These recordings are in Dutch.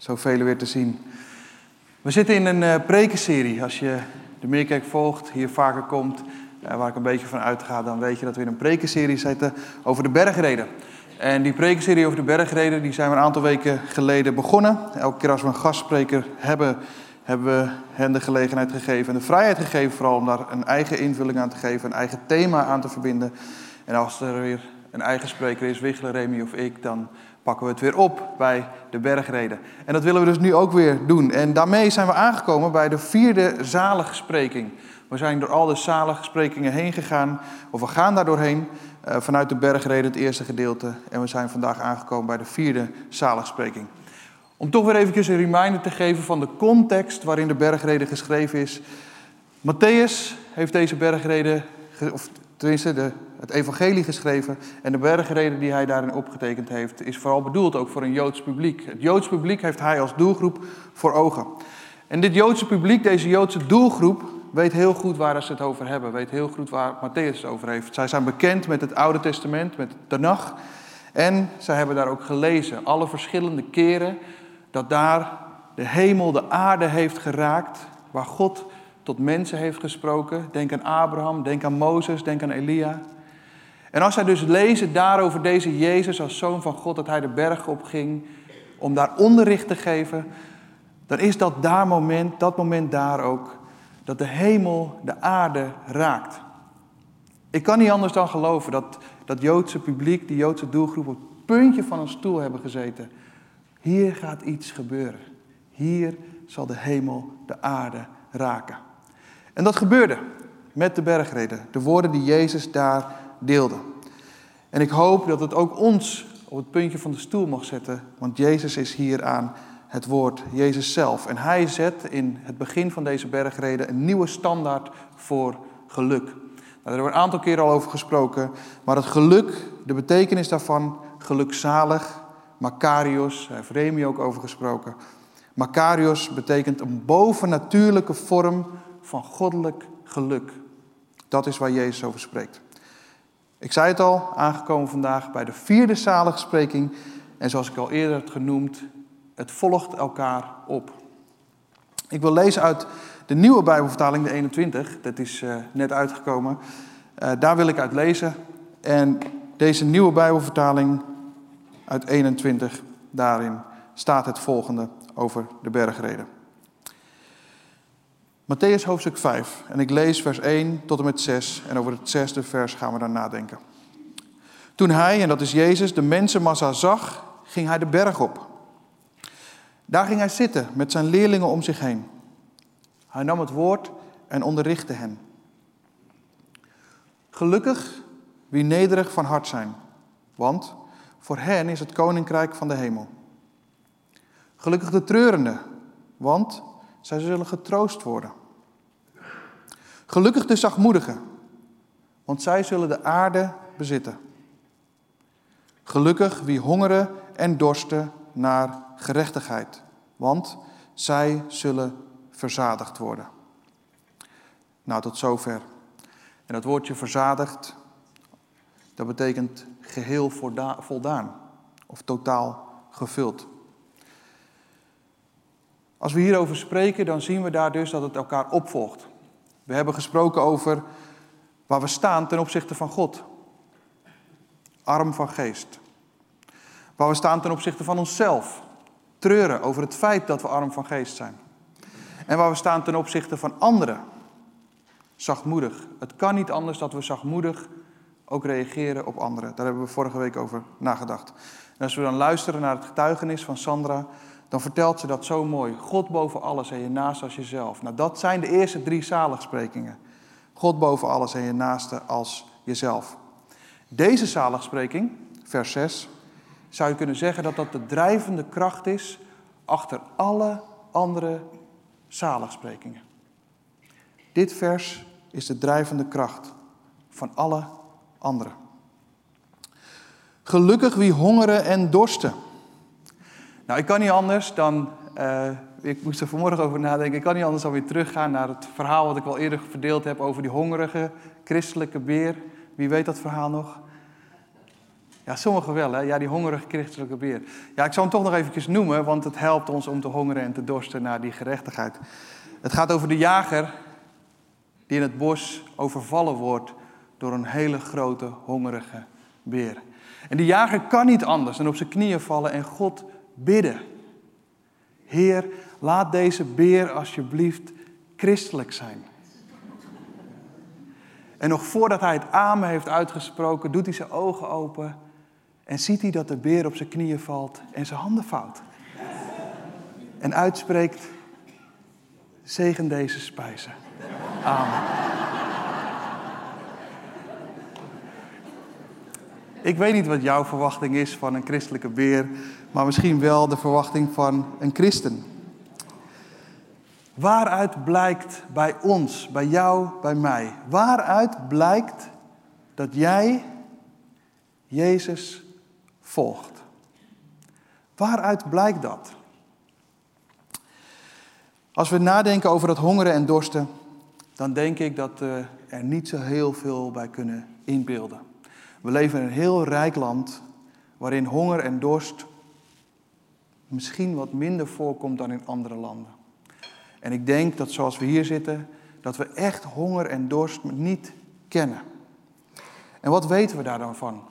zoveel weer te zien. We zitten in een uh, prekenserie. Als je de Meerkerk volgt, hier vaker komt, uh, waar ik een beetje van uitga, dan weet je dat we in een prekenserie zitten over de bergreden. En die prekenserie over de bergreden, die zijn we een aantal weken geleden begonnen. Elke keer als we een gastspreker hebben, hebben we hen de gelegenheid gegeven en de vrijheid gegeven vooral om daar een eigen invulling aan te geven, een eigen thema aan te verbinden. En als er weer een eigen spreker is, Wichler, Remy of ik, dan pakken we het weer op bij de bergreden. En dat willen we dus nu ook weer doen. En daarmee zijn we aangekomen bij de vierde zaligspreking. We zijn door al de zaligsprekingen heen gegaan, of we gaan daar doorheen, uh, vanuit de bergreden, het eerste gedeelte. En we zijn vandaag aangekomen bij de vierde zaligspreking. Om toch weer eventjes een reminder te geven van de context waarin de bergreden geschreven is. Matthäus heeft deze bergreden, of tenminste de, het evangelie geschreven. En de bergreden die hij daarin opgetekend heeft, is vooral bedoeld ook voor een Joods publiek. Het Joods publiek heeft hij als doelgroep voor ogen. En dit Joodse publiek, deze Joodse doelgroep, weet heel goed waar ze het over hebben. Weet heel goed waar Matthäus het over heeft. Zij zijn bekend met het Oude Testament, met de Tanach. En zij hebben daar ook gelezen, alle verschillende keren, dat daar de hemel de aarde heeft geraakt, waar God tot mensen heeft gesproken. Denk aan Abraham, denk aan Mozes, denk aan Elia. En als zij dus lezen daarover deze Jezus als zoon van God, dat hij de berg opging om daar onderricht te geven, dan is dat daar moment, dat moment daar ook, dat de hemel de aarde raakt. Ik kan niet anders dan geloven dat dat Joodse publiek, die Joodse doelgroep, op het puntje van een stoel hebben gezeten. Hier gaat iets gebeuren. Hier zal de hemel de aarde raken. En dat gebeurde met de bergreden, de woorden die Jezus daar deelde. En ik hoop dat het ook ons op het puntje van de stoel mag zetten, want Jezus is hier aan het woord, Jezus zelf. En hij zet in het begin van deze bergreden een nieuwe standaard voor geluk. Nou, daar hebben we een aantal keer al over gesproken, maar het geluk, de betekenis daarvan, gelukzalig, Makarios, daar heeft Remi ook over gesproken. Makarios betekent een bovennatuurlijke vorm van goddelijk geluk. Dat is waar Jezus over spreekt. Ik zei het al, aangekomen vandaag bij de vierde zaligspreking. En zoals ik al eerder heb genoemd, het volgt elkaar op. Ik wil lezen uit de nieuwe Bijbelvertaling, de 21. Dat is uh, net uitgekomen. Uh, daar wil ik uit lezen. En deze nieuwe Bijbelvertaling uit 21, daarin staat het volgende over de bergreden. Matthäus hoofdstuk 5. En ik lees vers 1 tot en met 6. En over het zesde vers gaan we dan nadenken. Toen hij, en dat is Jezus, de mensenmassa zag, ging hij de berg op. Daar ging hij zitten met zijn leerlingen om zich heen. Hij nam het woord en onderrichtte hen. Gelukkig wie nederig van hart zijn, want voor hen is het koninkrijk van de hemel. Gelukkig de treurenden, want zij zullen getroost worden. Gelukkig de zachtmoedigen, want zij zullen de aarde bezitten. Gelukkig wie hongeren en dorsten naar gerechtigheid, want zij zullen verzadigd worden. Nou, tot zover. En dat woordje verzadigd, dat betekent geheel voldaan of totaal gevuld. Als we hierover spreken, dan zien we daar dus dat het elkaar opvolgt. We hebben gesproken over waar we staan ten opzichte van God. Arm van geest. Waar we staan ten opzichte van onszelf. Treuren over het feit dat we arm van geest zijn. En waar we staan ten opzichte van anderen. Zachtmoedig. Het kan niet anders dat we zachtmoedig ook reageren op anderen. Daar hebben we vorige week over nagedacht. En als we dan luisteren naar het getuigenis van Sandra, dan vertelt ze dat zo mooi. God boven alles en je naast als jezelf. Nou, dat zijn de eerste drie zaligsprekingen. God boven alles en je naaste als jezelf. Deze zaligspreking, vers 6, zou je kunnen zeggen dat dat de drijvende kracht is achter alle andere zaligsprekingen. Dit vers is de drijvende kracht van alle anderen. Gelukkig wie hongeren en dorsten. Nou, ik kan niet anders dan, uh, ik moest er vanmorgen over nadenken, ik kan niet anders dan weer teruggaan naar het verhaal wat ik al eerder verdeeld heb over die hongerige christelijke beer. Wie weet dat verhaal nog? Ja, sommigen wel, hè? Ja, die hongerige christelijke beer. Ja, ik zal hem toch nog eventjes noemen, want het helpt ons om te hongeren en te dorsten naar die gerechtigheid. Het gaat over de jager die in het bos overvallen wordt door een hele grote hongerige beer. En die jager kan niet anders dan op zijn knieën vallen en God bidden. Heer, laat deze beer alsjeblieft christelijk zijn. En nog voordat hij het amen heeft uitgesproken, doet hij zijn ogen open en ziet hij dat de beer op zijn knieën valt en zijn handen vouwt. En uitspreekt, zegen deze spijzen. Amen. Ik weet niet wat jouw verwachting is van een christelijke beer, maar misschien wel de verwachting van een christen. Waaruit blijkt bij ons, bij jou, bij mij, waaruit blijkt dat jij Jezus volgt? Waaruit blijkt dat? Als we nadenken over dat hongeren en dorsten, dan denk ik dat we er niet zo heel veel bij kunnen inbeelden. We leven in een heel rijk land waarin honger en dorst misschien wat minder voorkomt dan in andere landen. En ik denk dat zoals we hier zitten, dat we echt honger en dorst niet kennen. En wat weten we daar dan van?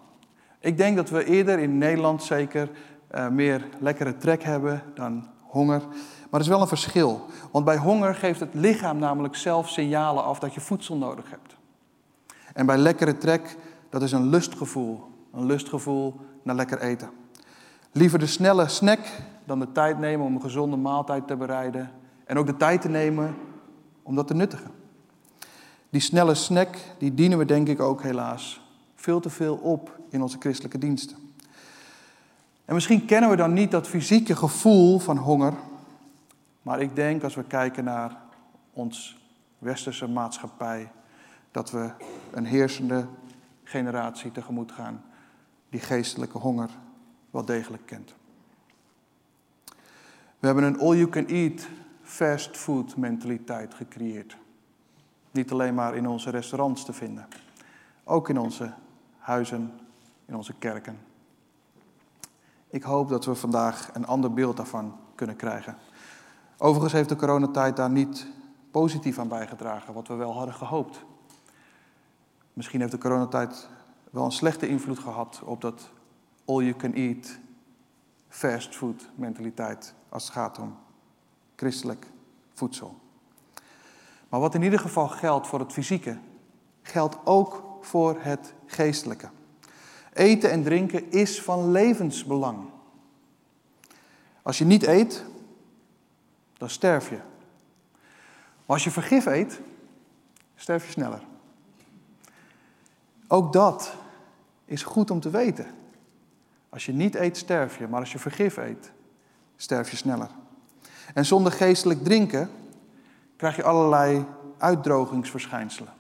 Ik denk dat we eerder in Nederland zeker uh, meer lekkere trek hebben dan honger. Maar er is wel een verschil. Want bij honger geeft het lichaam namelijk zelf signalen af dat je voedsel nodig hebt. En bij lekkere trek, dat is een lustgevoel. Een lustgevoel naar lekker eten. Liever de snelle snack dan de tijd nemen om een gezonde maaltijd te bereiden. En ook de tijd te nemen om dat te nuttigen. Die snelle snack, die dienen we denk ik ook helaas veel te veel op in onze christelijke diensten. En misschien kennen we dan niet dat fysieke gevoel van honger, maar ik denk als we kijken naar ons westerse maatschappij, dat we een heersende generatie tegemoet gaan die geestelijke honger wel degelijk kent. We hebben een all-you-can-eat fast food mentaliteit gecreëerd. Niet alleen maar in onze restaurants te vinden, ook in onze huizen, in onze kerken. Ik hoop dat we vandaag een ander beeld daarvan kunnen krijgen. Overigens heeft de coronatijd daar niet positief aan bijgedragen, wat we wel hadden gehoopt. Misschien heeft de coronatijd wel een slechte invloed gehad op dat all-you-can-eat fast food mentaliteit als het gaat om christelijk voedsel. Maar wat in ieder geval geldt voor het fysieke, geldt ook voor het geestelijke. Eten en drinken is van levensbelang. Als je niet eet, dan sterf je. Maar als je vergif eet, sterf je sneller. Ook dat is goed om te weten. Als je niet eet, sterf je, maar als je vergif eet, sterf je sneller. En zonder geestelijk drinken krijg je allerlei uitdrogingsverschijnselen.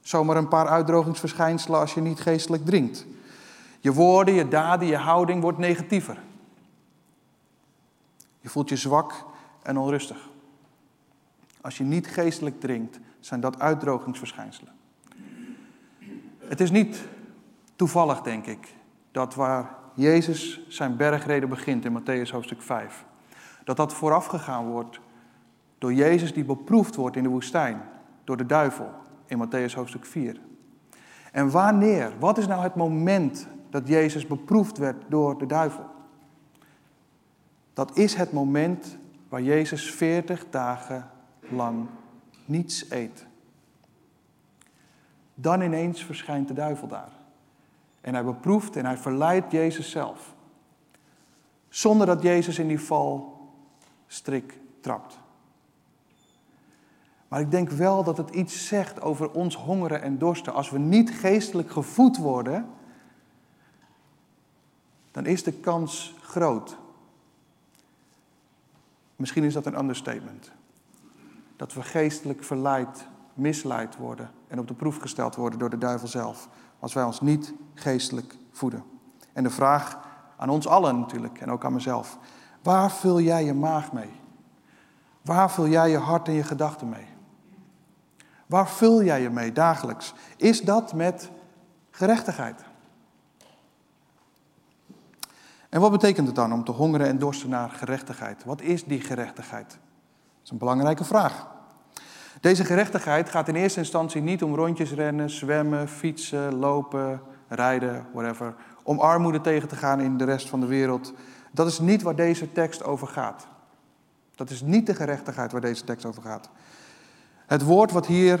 Zomaar een paar uitdrogingsverschijnselen als je niet geestelijk drinkt. Je woorden, je daden, je houding wordt negatiever. Je voelt je zwak en onrustig. Als je niet geestelijk drinkt, zijn dat uitdrogingsverschijnselen. Het is niet toevallig, denk ik, dat waar Jezus zijn bergreden begint in Matthäus hoofdstuk 5, dat dat voorafgegaan wordt door Jezus die beproefd wordt in de woestijn, door de duivel in Matthäus hoofdstuk 4. En wanneer, wat is nou het moment dat Jezus beproefd werd door de duivel? Dat is het moment waar Jezus 40 dagen lang niets eet. Dan ineens verschijnt de duivel daar. En hij beproeft en hij verleidt Jezus zelf. Zonder dat Jezus in die val strik trapt. Maar ik denk wel dat het iets zegt over ons hongeren en dorsten. Als we niet geestelijk gevoed worden, dan is de kans groot Misschien is dat een understatement. Dat we geestelijk verleid, misleid worden en op de proef gesteld worden door de duivel zelf. Als wij ons niet geestelijk voeden. En de vraag aan ons allen natuurlijk en ook aan mezelf. Waar vul jij je maag mee? Waar vul jij je hart en je gedachten mee? Waar vul jij je mee dagelijks? Is dat met gerechtigheid? En wat betekent het dan om te hongeren en dorsten naar gerechtigheid? Wat is die gerechtigheid? Dat is een belangrijke vraag. Deze gerechtigheid gaat in eerste instantie niet om rondjes rennen, zwemmen, fietsen, lopen, rijden, whatever. Om armoede tegen te gaan in de rest van de wereld. Dat is niet waar deze tekst over gaat. Dat is niet de gerechtigheid waar deze tekst over gaat. Het woord wat hier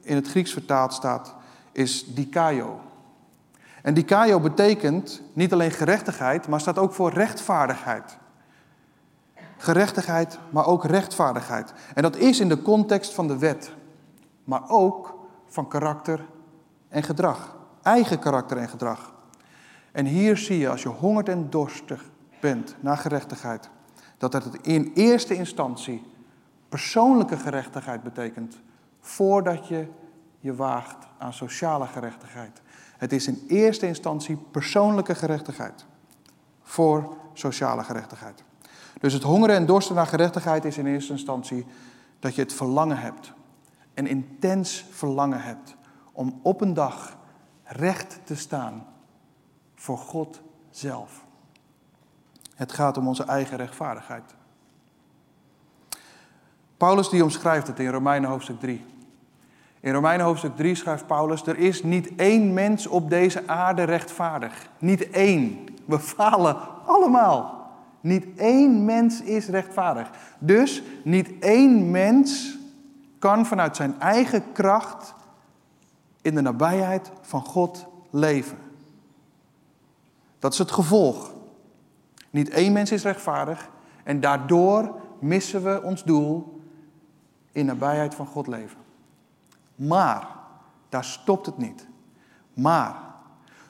in het Grieks vertaald staat is dikaio. En dikaio betekent niet alleen gerechtigheid, maar staat ook voor rechtvaardigheid. Gerechtigheid, maar ook rechtvaardigheid. En dat is in de context van de wet, maar ook van karakter en gedrag. Eigen karakter en gedrag. En hier zie je, als je hongert en dorstig bent naar gerechtigheid, dat het in eerste instantie persoonlijke gerechtigheid betekent, voordat je je waagt aan sociale gerechtigheid. Het is in eerste instantie persoonlijke gerechtigheid voor sociale gerechtigheid. Dus het hongeren en dorsten naar gerechtigheid is in eerste instantie dat je het verlangen hebt, een intens verlangen hebt om op een dag recht te staan voor God zelf. Het gaat om onze eigen rechtvaardigheid. Paulus die omschrijft het in Romeinen hoofdstuk 3. In Romeinen hoofdstuk 3 schrijft Paulus: Er is niet één mens op deze aarde rechtvaardig. Niet één. We falen allemaal. Niet één mens is rechtvaardig. Dus niet één mens kan vanuit zijn eigen kracht in de nabijheid van God leven. Dat is het gevolg. Niet één mens is rechtvaardig en daardoor missen we ons doel in nabijheid van God leven. Maar, daar stopt het niet. Maar,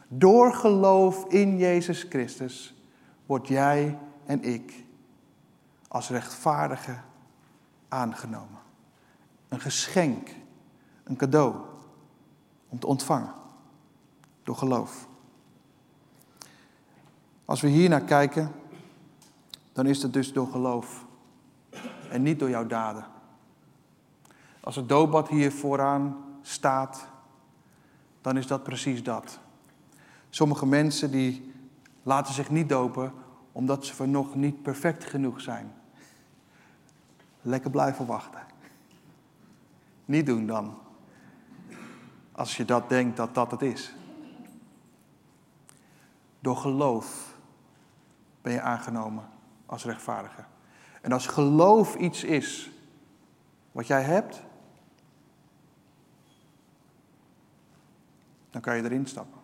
door geloof in Jezus Christus word jij en ik als rechtvaardige aangenomen. Een geschenk, een cadeau om te ontvangen door geloof. Als we hier naar kijken, dan is het dus door geloof en niet door jouw daden. Als het doopbad hier vooraan staat, dan is dat precies dat. Sommige mensen die laten zich niet dopen omdat ze nog niet perfect genoeg zijn. Lekker blijven wachten. Niet doen dan. Als je dat denkt dat dat het is. Door geloof ben je aangenomen als rechtvaardige. En als geloof iets is wat jij hebt, dan kan je erin stappen.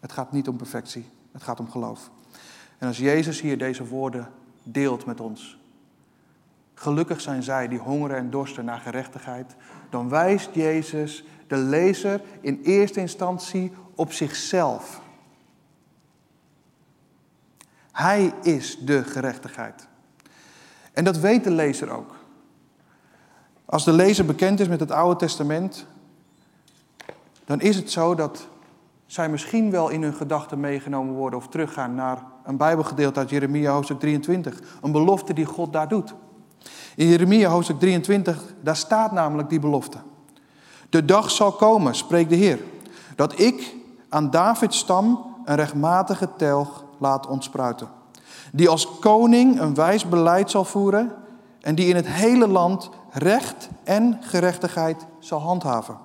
Het gaat niet om perfectie, het gaat om geloof. En als Jezus hier deze woorden deelt met ons, gelukkig zijn zij die hongeren en dorsten naar gerechtigheid, dan wijst Jezus de lezer in eerste instantie op zichzelf. Hij is de gerechtigheid. En dat weet de lezer ook. Als de lezer bekend is met het Oude Testament, dan is het zo dat zij misschien wel in hun gedachten meegenomen worden of teruggaan naar een Bijbelgedeelte uit Jeremia hoofdstuk 23. Een belofte die God daar doet. In Jeremia hoofdstuk 23, daar staat namelijk die belofte. De dag zal komen, spreekt de Heer, dat ik aan Davids stam een rechtmatige telg laat ontspruiten. Die als koning een wijs beleid zal voeren en die in het hele land recht en gerechtigheid zal handhaven.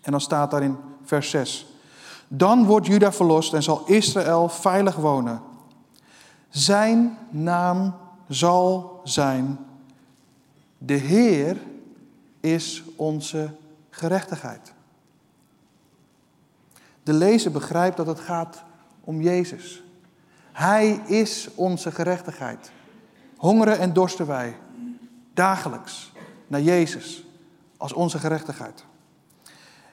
En dan staat daar in vers 6. Dan wordt Juda verlost en zal Israël veilig wonen. Zijn naam zal zijn. De Heer is onze gerechtigheid. De lezer begrijpt dat het gaat om Jezus. Hij is onze gerechtigheid. Hongeren en dorsten wij dagelijks naar Jezus als onze gerechtigheid.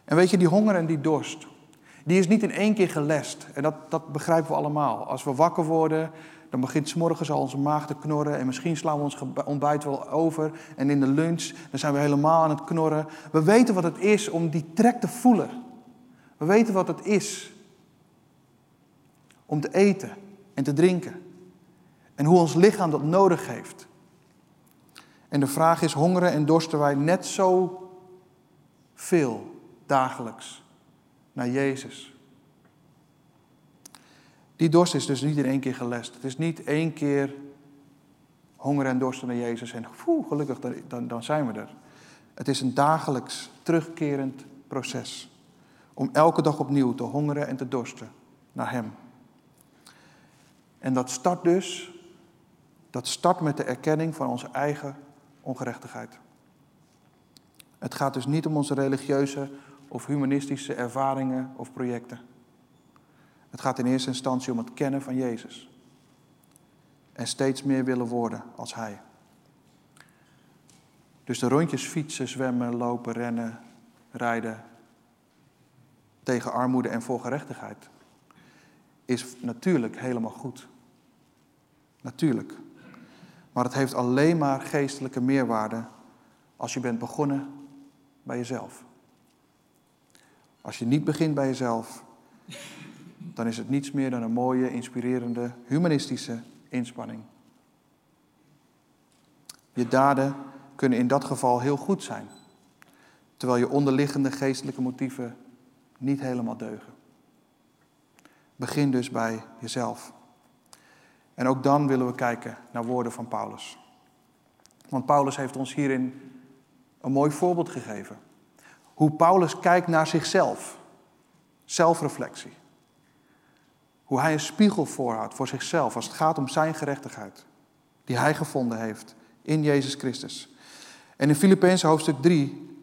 En weet je, die honger en die dorst, die is niet in één keer gelest. En dat, dat begrijpen we allemaal. Als we wakker worden, dan begint s'morgens al onze maag te knorren en misschien slaan we ons ontbijt wel over. En in de lunch, dan zijn we helemaal aan het knorren. We weten wat het is om die trek te voelen. We weten wat het is om te eten en te drinken. En hoe ons lichaam dat nodig heeft. En de vraag is, hongeren en dorsten wij net zo veel dagelijks naar Jezus? Die dorst is dus niet in één keer gelest. Het is niet één keer honger en dorsten naar Jezus en poeh, gelukkig, dan, dan zijn we er. Het is een dagelijks terugkerend proces. Om elke dag opnieuw te hongeren en te dorsten naar Hem. En dat start dus, dat start met de erkenning van onze eigen ongerechtigheid. Het gaat dus niet om onze religieuze of humanistische ervaringen of projecten. Het gaat in eerste instantie om het kennen van Jezus. En steeds meer willen worden als Hij. Dus de rondjes fietsen, zwemmen, lopen, rennen, rijden tegen armoede en voor gerechtigheid is natuurlijk helemaal goed. Natuurlijk. Maar het heeft alleen maar geestelijke meerwaarde als je bent begonnen bij jezelf. Als je niet begint bij jezelf, dan is het niets meer dan een mooie, inspirerende, humanistische inspanning. Je daden kunnen in dat geval heel goed zijn, terwijl je onderliggende geestelijke motieven niet helemaal deugen. Begin dus bij jezelf. En ook dan willen we kijken naar woorden van Paulus. Want Paulus heeft ons hierin een mooi voorbeeld gegeven. Hoe Paulus kijkt naar zichzelf. Zelfreflectie. Hoe hij een spiegel voorhoudt voor zichzelf als het gaat om zijn gerechtigheid. Die hij gevonden heeft in Jezus Christus. En in Filippenzen hoofdstuk 3,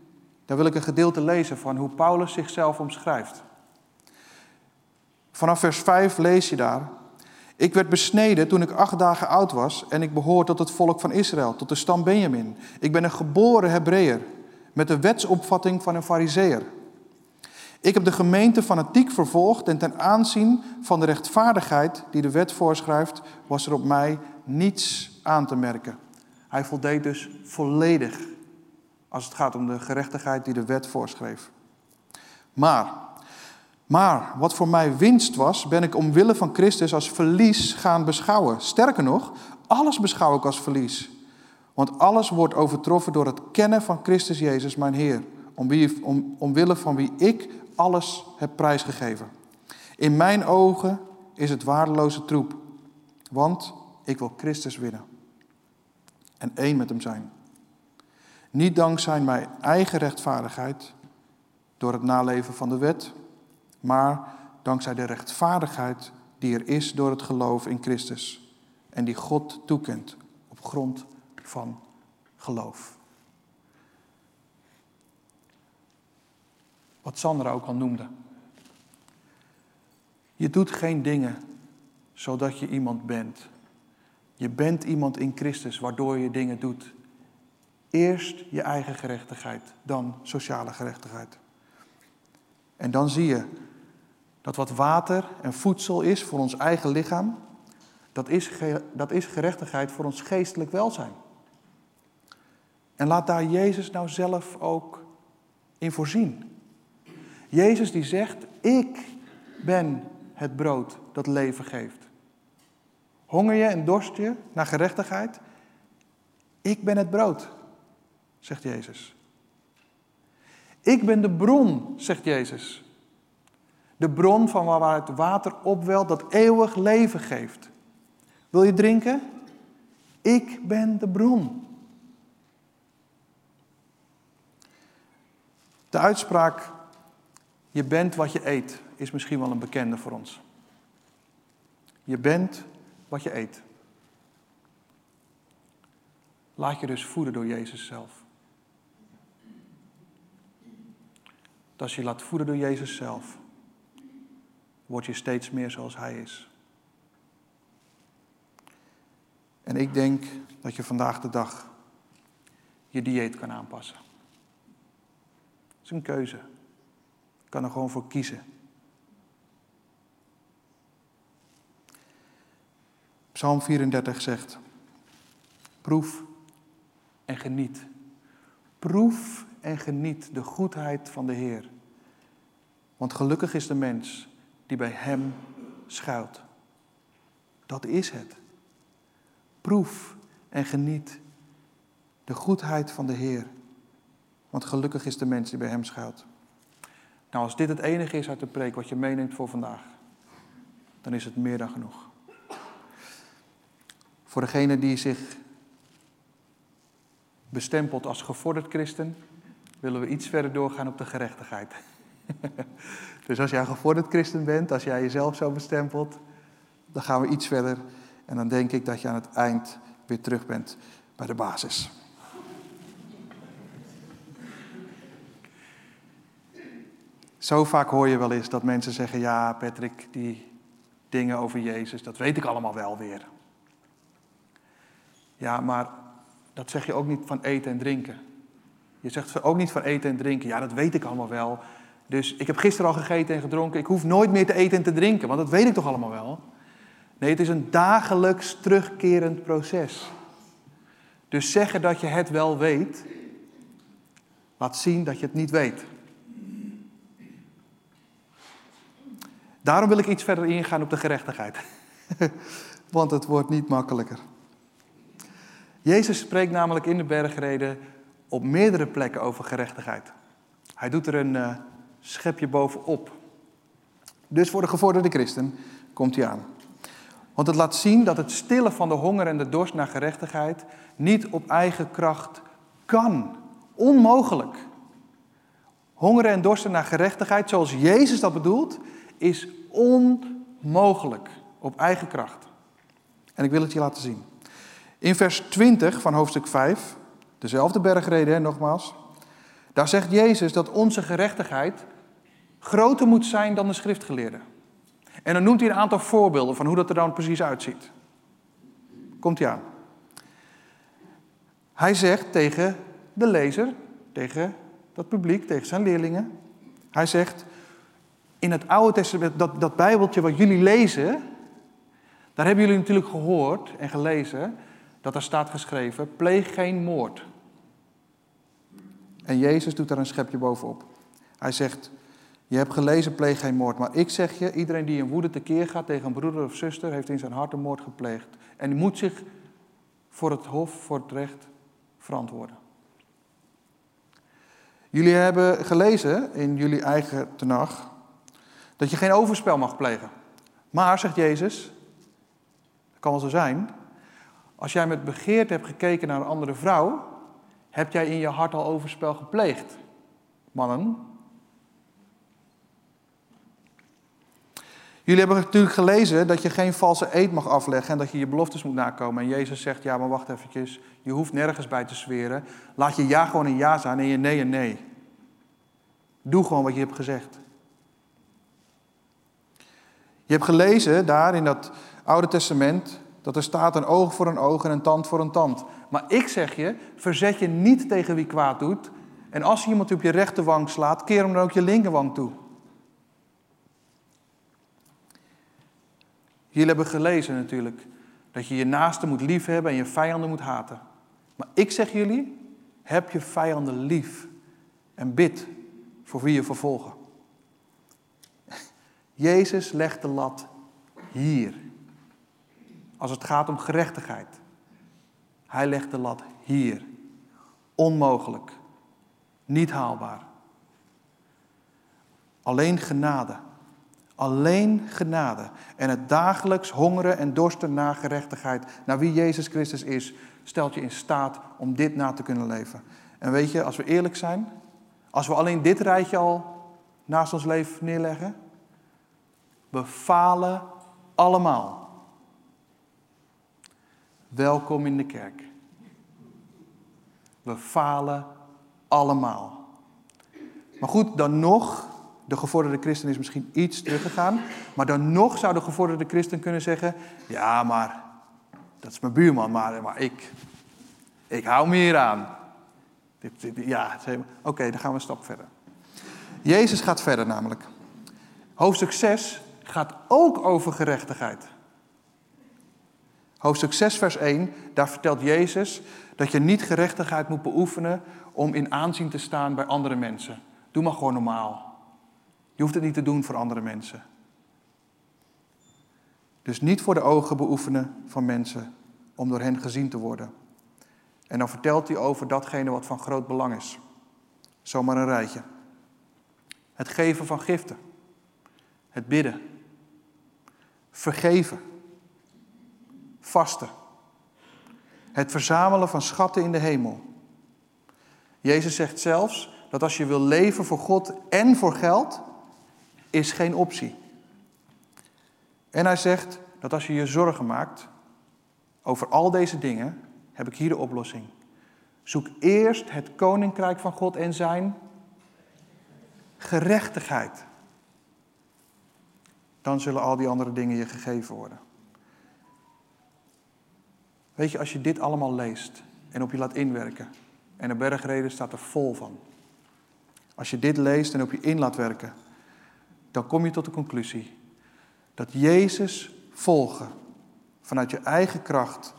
daar wil ik een gedeelte lezen van hoe Paulus zichzelf omschrijft. Vanaf vers 5 lees je daar. Ik werd besneden toen ik acht dagen oud was en ik behoor tot het volk van Israël, tot de stam Benjamin. Ik ben een geboren Hebreeër met de wetsopvatting van een Fariseer. Ik heb de gemeente fanatiek vervolgd en ten aanzien van de rechtvaardigheid die de wet voorschrijft, was er op mij niets aan te merken. Hij voldeed dus volledig als het gaat om de gerechtigheid die de wet voorschreef. Maar, maar wat voor mij winst was, ben ik omwille van Christus als verlies gaan beschouwen. Sterker nog, alles beschouw ik als verlies. Want alles wordt overtroffen door het kennen van Christus Jezus, mijn Heer. Om wie, om, omwille van wie ik alles heb prijsgegeven. In mijn ogen is het waardeloze troep, want ik wil Christus winnen en één met hem zijn. Niet dankzij mijn eigen rechtvaardigheid door het naleven van de wet, maar dankzij de rechtvaardigheid die er is door het geloof in Christus en die God toekent op grond van geloof. Wat Sandra ook al noemde. Je doet geen dingen zodat je iemand bent. Je bent iemand in Christus waardoor je dingen doet. Eerst je eigen gerechtigheid, dan sociale gerechtigheid. En dan zie je dat wat water en voedsel is voor ons eigen lichaam, dat is, dat is gerechtigheid voor ons geestelijk welzijn. En laat daar Jezus nou zelf ook in voorzien. Jezus die zegt, ik ben het brood dat leven geeft. Honger je en dorst je naar gerechtigheid? Ik ben het brood, zegt Jezus. Ik ben de bron, zegt Jezus. De bron van waaruit water opwelt dat eeuwig leven geeft. Wil je drinken? Ik ben de bron. De uitspraak, je bent wat je eet, is misschien wel een bekende voor ons. Je bent wat je eet. Laat je dus voeden door Jezus zelf. als je laat voeden door Jezus zelf, word je steeds meer zoals Hij is. En ik denk dat je vandaag de dag je dieet kan aanpassen. Is een keuze. Je kan er gewoon voor kiezen. Psalm 34 zegt: Proef en geniet. Proef en geniet de goedheid van de Heer. Want gelukkig is de mens die bij Hem schuilt. Dat is het. Proef en geniet de goedheid van de Heer. Want gelukkig is de mens die bij Hem schuilt. Nou, als dit het enige is uit de preek wat je meeneemt voor vandaag, dan is het meer dan genoeg. Voor degene die zich bestempelt als gevorderd christen, willen we iets verder doorgaan op de gerechtigheid. dus als jij een gevorderd christen bent, als jij jezelf zo bestempelt, dan gaan we iets verder. En dan denk ik dat je aan het eind weer terug bent bij de basis. Zo vaak hoor je wel eens dat mensen zeggen: Ja, Patrick, die dingen over Jezus, dat weet ik allemaal wel weer. Ja, maar dat zeg je ook niet van eten en drinken. Je zegt ook niet van eten en drinken. Ja, dat weet ik allemaal wel. Dus ik heb gisteren al gegeten en gedronken. Ik hoef nooit meer te eten en te drinken, want dat weet ik toch allemaal wel. Nee, het is een dagelijks terugkerend proces. Dus zeggen dat je het wel weet, laat zien dat je het niet weet. Daarom wil ik iets verder ingaan op de gerechtigheid. Want het wordt niet makkelijker. Jezus spreekt namelijk in de bergreden op meerdere plekken over gerechtigheid. Hij doet er een uh, schepje bovenop. Dus voor de gevorderde christen komt hij aan. Want het laat zien dat het stillen van de honger en de dorst naar gerechtigheid niet op eigen kracht kan. Onmogelijk. Hongeren en dorsten naar gerechtigheid, zoals Jezus dat bedoelt, is onmogelijk op eigen kracht. En ik wil het je laten zien. In vers 20 van hoofdstuk 5, dezelfde bergreden, nogmaals. Daar zegt Jezus dat onze gerechtigheid groter moet zijn dan de schriftgeleerden. En dan noemt hij een aantal voorbeelden van hoe dat er dan precies uitziet. Komt hij aan. Hij zegt tegen de lezer, tegen dat publiek, tegen zijn leerlingen. Hij zegt, in het Oude Testament, dat, dat Bijbeltje wat jullie lezen, daar hebben jullie natuurlijk gehoord en gelezen dat er staat geschreven, pleeg geen moord. En Jezus doet daar een schepje bovenop. Hij zegt, je hebt gelezen, pleeg geen moord. Maar ik zeg je, iedereen die in woede tekeer gaat tegen een broeder of zuster, heeft in zijn hart een moord gepleegd. En die moet zich voor het hof, voor het recht verantwoorden. Jullie hebben gelezen in jullie eigen tenag dat je geen overspel mag plegen. Maar, zegt Jezus, dat kan wel zo zijn, als jij met begeerte hebt gekeken naar een andere vrouw, heb jij in je hart al overspel gepleegd. Mannen. Jullie hebben natuurlijk gelezen dat je geen valse eed mag afleggen en dat je je beloftes moet nakomen. En Jezus zegt, ja maar wacht eventjes, je hoeft nergens bij te zweren. Laat je ja gewoon een ja zijn en je nee een nee. Doe gewoon wat je hebt gezegd. Je hebt gelezen daar in dat Oude Testament dat er staat een oog voor een oog en een tand voor een tand. Maar ik zeg je, verzet je niet tegen wie kwaad doet. En als iemand op je rechterwang slaat, keer hem dan ook je linkerwang toe. Jullie hebben gelezen natuurlijk dat je je naaste moet liefhebben en je vijanden moet haten. Maar ik zeg jullie, heb je vijanden lief en bid voor wie je vervolgen. Jezus legt de lat hier. Als het gaat om gerechtigheid. Hij legt de lat hier. Onmogelijk. Niet haalbaar. Alleen genade. Alleen genade. En het dagelijks hongeren en dorsten naar gerechtigheid, naar wie Jezus Christus is, stelt je in staat om dit na te kunnen leven. En weet je, als we eerlijk zijn, als we alleen dit rijtje al naast ons leven neerleggen, we falen allemaal. Welkom in de kerk. We falen allemaal. Maar goed, dan nog, de gevorderde christen is misschien iets teruggegaan, maar dan nog zou de gevorderde christen kunnen zeggen, ja, maar dat is mijn buurman, maar, maar ik, ik hou hier aan. Ja, oké, dan gaan we een stap verder. Jezus gaat verder namelijk. Hoofdstuk 6 gaat ook over gerechtigheid. Hoofdstuk 6, vers 1, daar vertelt Jezus dat je niet gerechtigheid moet beoefenen om in aanzien te staan bij andere mensen. Doe maar gewoon normaal. Je hoeft het niet te doen voor andere mensen. Dus niet voor de ogen beoefenen van mensen om door hen gezien te worden. En dan vertelt hij over datgene wat van groot belang is. Zomaar een rijtje. Het geven van giften. Het bidden. Vergeven. Vasten. Het verzamelen van schatten in de hemel. Jezus zegt zelfs dat als je wil leven voor God en voor geld, is geen optie. En hij zegt dat als je je zorgen maakt over al deze dingen, heb ik hier de oplossing. Zoek eerst het koninkrijk van God en zijn gerechtigheid. Dan zullen al die andere dingen je gegeven worden. Weet je, als je dit allemaal leest en op je laat inwerken, en de bergreden staat er vol van. Als je dit leest en op je in laat werken, dan kom je tot de conclusie dat Jezus volgen vanuit je eigen kracht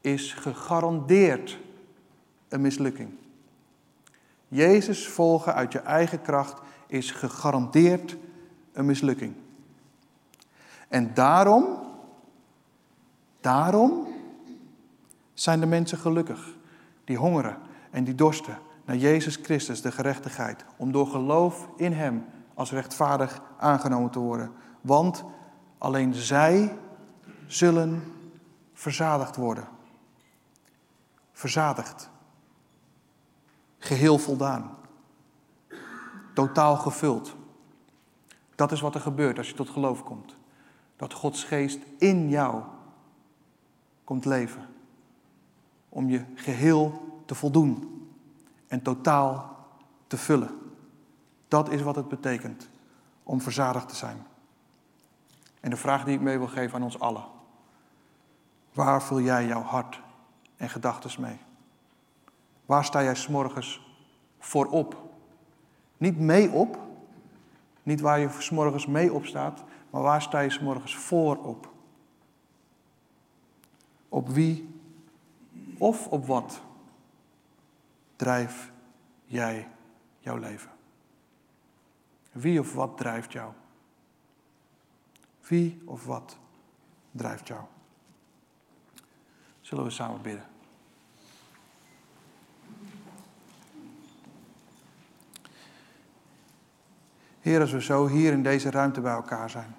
is gegarandeerd een mislukking. Jezus volgen uit je eigen kracht is gegarandeerd een mislukking. En daarom, daarom zijn de mensen gelukkig die hongeren en die dorsten naar Jezus Christus, de gerechtigheid, om door geloof in Hem als rechtvaardig aangenomen te worden. Want alleen zij zullen verzadigd worden. Verzadigd. Geheel voldaan. Totaal gevuld. Dat is wat er gebeurt als je tot geloof komt. Dat Gods geest in jou komt leven. Om je geheel te voldoen en totaal te vullen. Dat is wat het betekent om verzadigd te zijn. En de vraag die ik mee wil geven aan ons allen. Waar vul jij jouw hart en gedachten mee? Waar sta jij s'morgens voor op? Niet mee op, niet waar je s'morgens mee op staat, maar waar sta je s'morgens voor op? Op wie of op wat drijf jij jouw leven? Wie of wat drijft jou? Wie of wat drijft jou? Zullen we samen bidden? Heer, als we zo hier in deze ruimte bij elkaar zijn.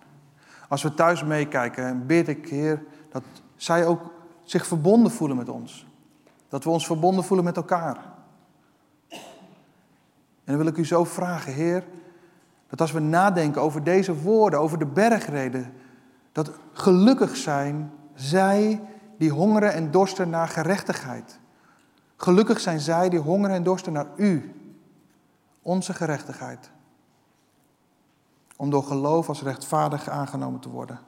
Als we thuis meekijken, bid ik, Heer, dat zij ook zich verbonden voelen met ons. Dat we ons verbonden voelen met elkaar. En dan wil ik u zo vragen, Heer, dat als we nadenken over deze woorden, over de bergreden, dat gelukkig zijn zij die hongeren en dorsten naar gerechtigheid. Gelukkig zijn zij die hongeren en dorsten naar U, onze gerechtigheid. Om door geloof als rechtvaardig aangenomen te worden.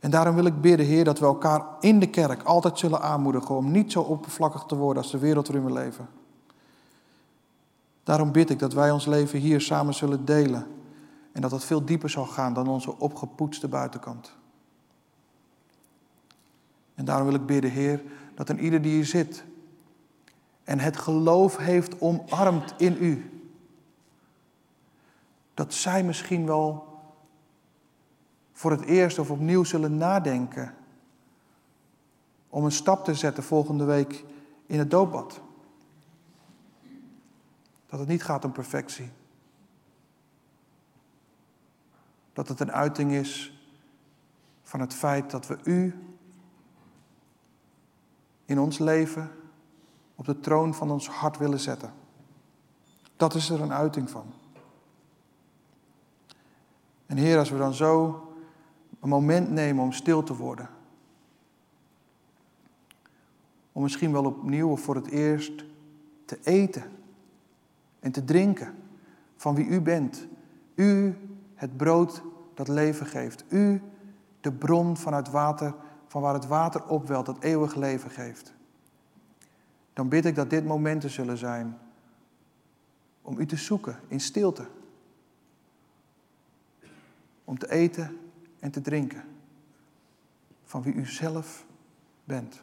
En daarom wil ik bidden, Heer, dat we elkaar in de kerk altijd zullen aanmoedigen om niet zo oppervlakkig te worden als de wereld waarin we leven. Daarom bid ik dat wij ons leven hier samen zullen delen. En dat het veel dieper zal gaan dan onze opgepoetste buitenkant. En daarom wil ik bidden, Heer, dat een ieder die hier zit en het geloof heeft omarmd in U, dat zij misschien wel voor het eerst of opnieuw zullen nadenken om een stap te zetten volgende week in het doopbad. Dat het niet gaat om perfectie. Dat het een uiting is van het feit dat we U in ons leven op de troon van ons hart willen zetten. Dat is er een uiting van. En Heer, als we dan zo een moment nemen om stil te worden. Om misschien wel opnieuw of voor het eerst te eten en te drinken van wie u bent. U, het brood dat leven geeft. U, de bron van het water, van waar het water opwelt, dat eeuwig leven geeft. Dan bid ik dat dit momenten zullen zijn om u te zoeken in stilte. Om te eten en te drinken van wie u zelf bent.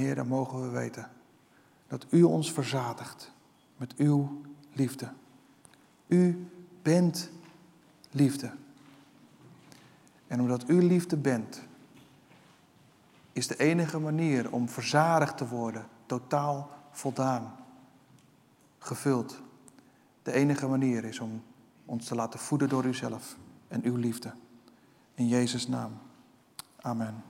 Heer, dan mogen we weten dat U ons verzadigt met Uw liefde. U bent liefde. En omdat U liefde bent, is de enige manier om verzadigd te worden, totaal voldaan, gevuld. De enige manier is om ons te laten voeden door Uzelf en Uw liefde. In Jezus' naam. Amen.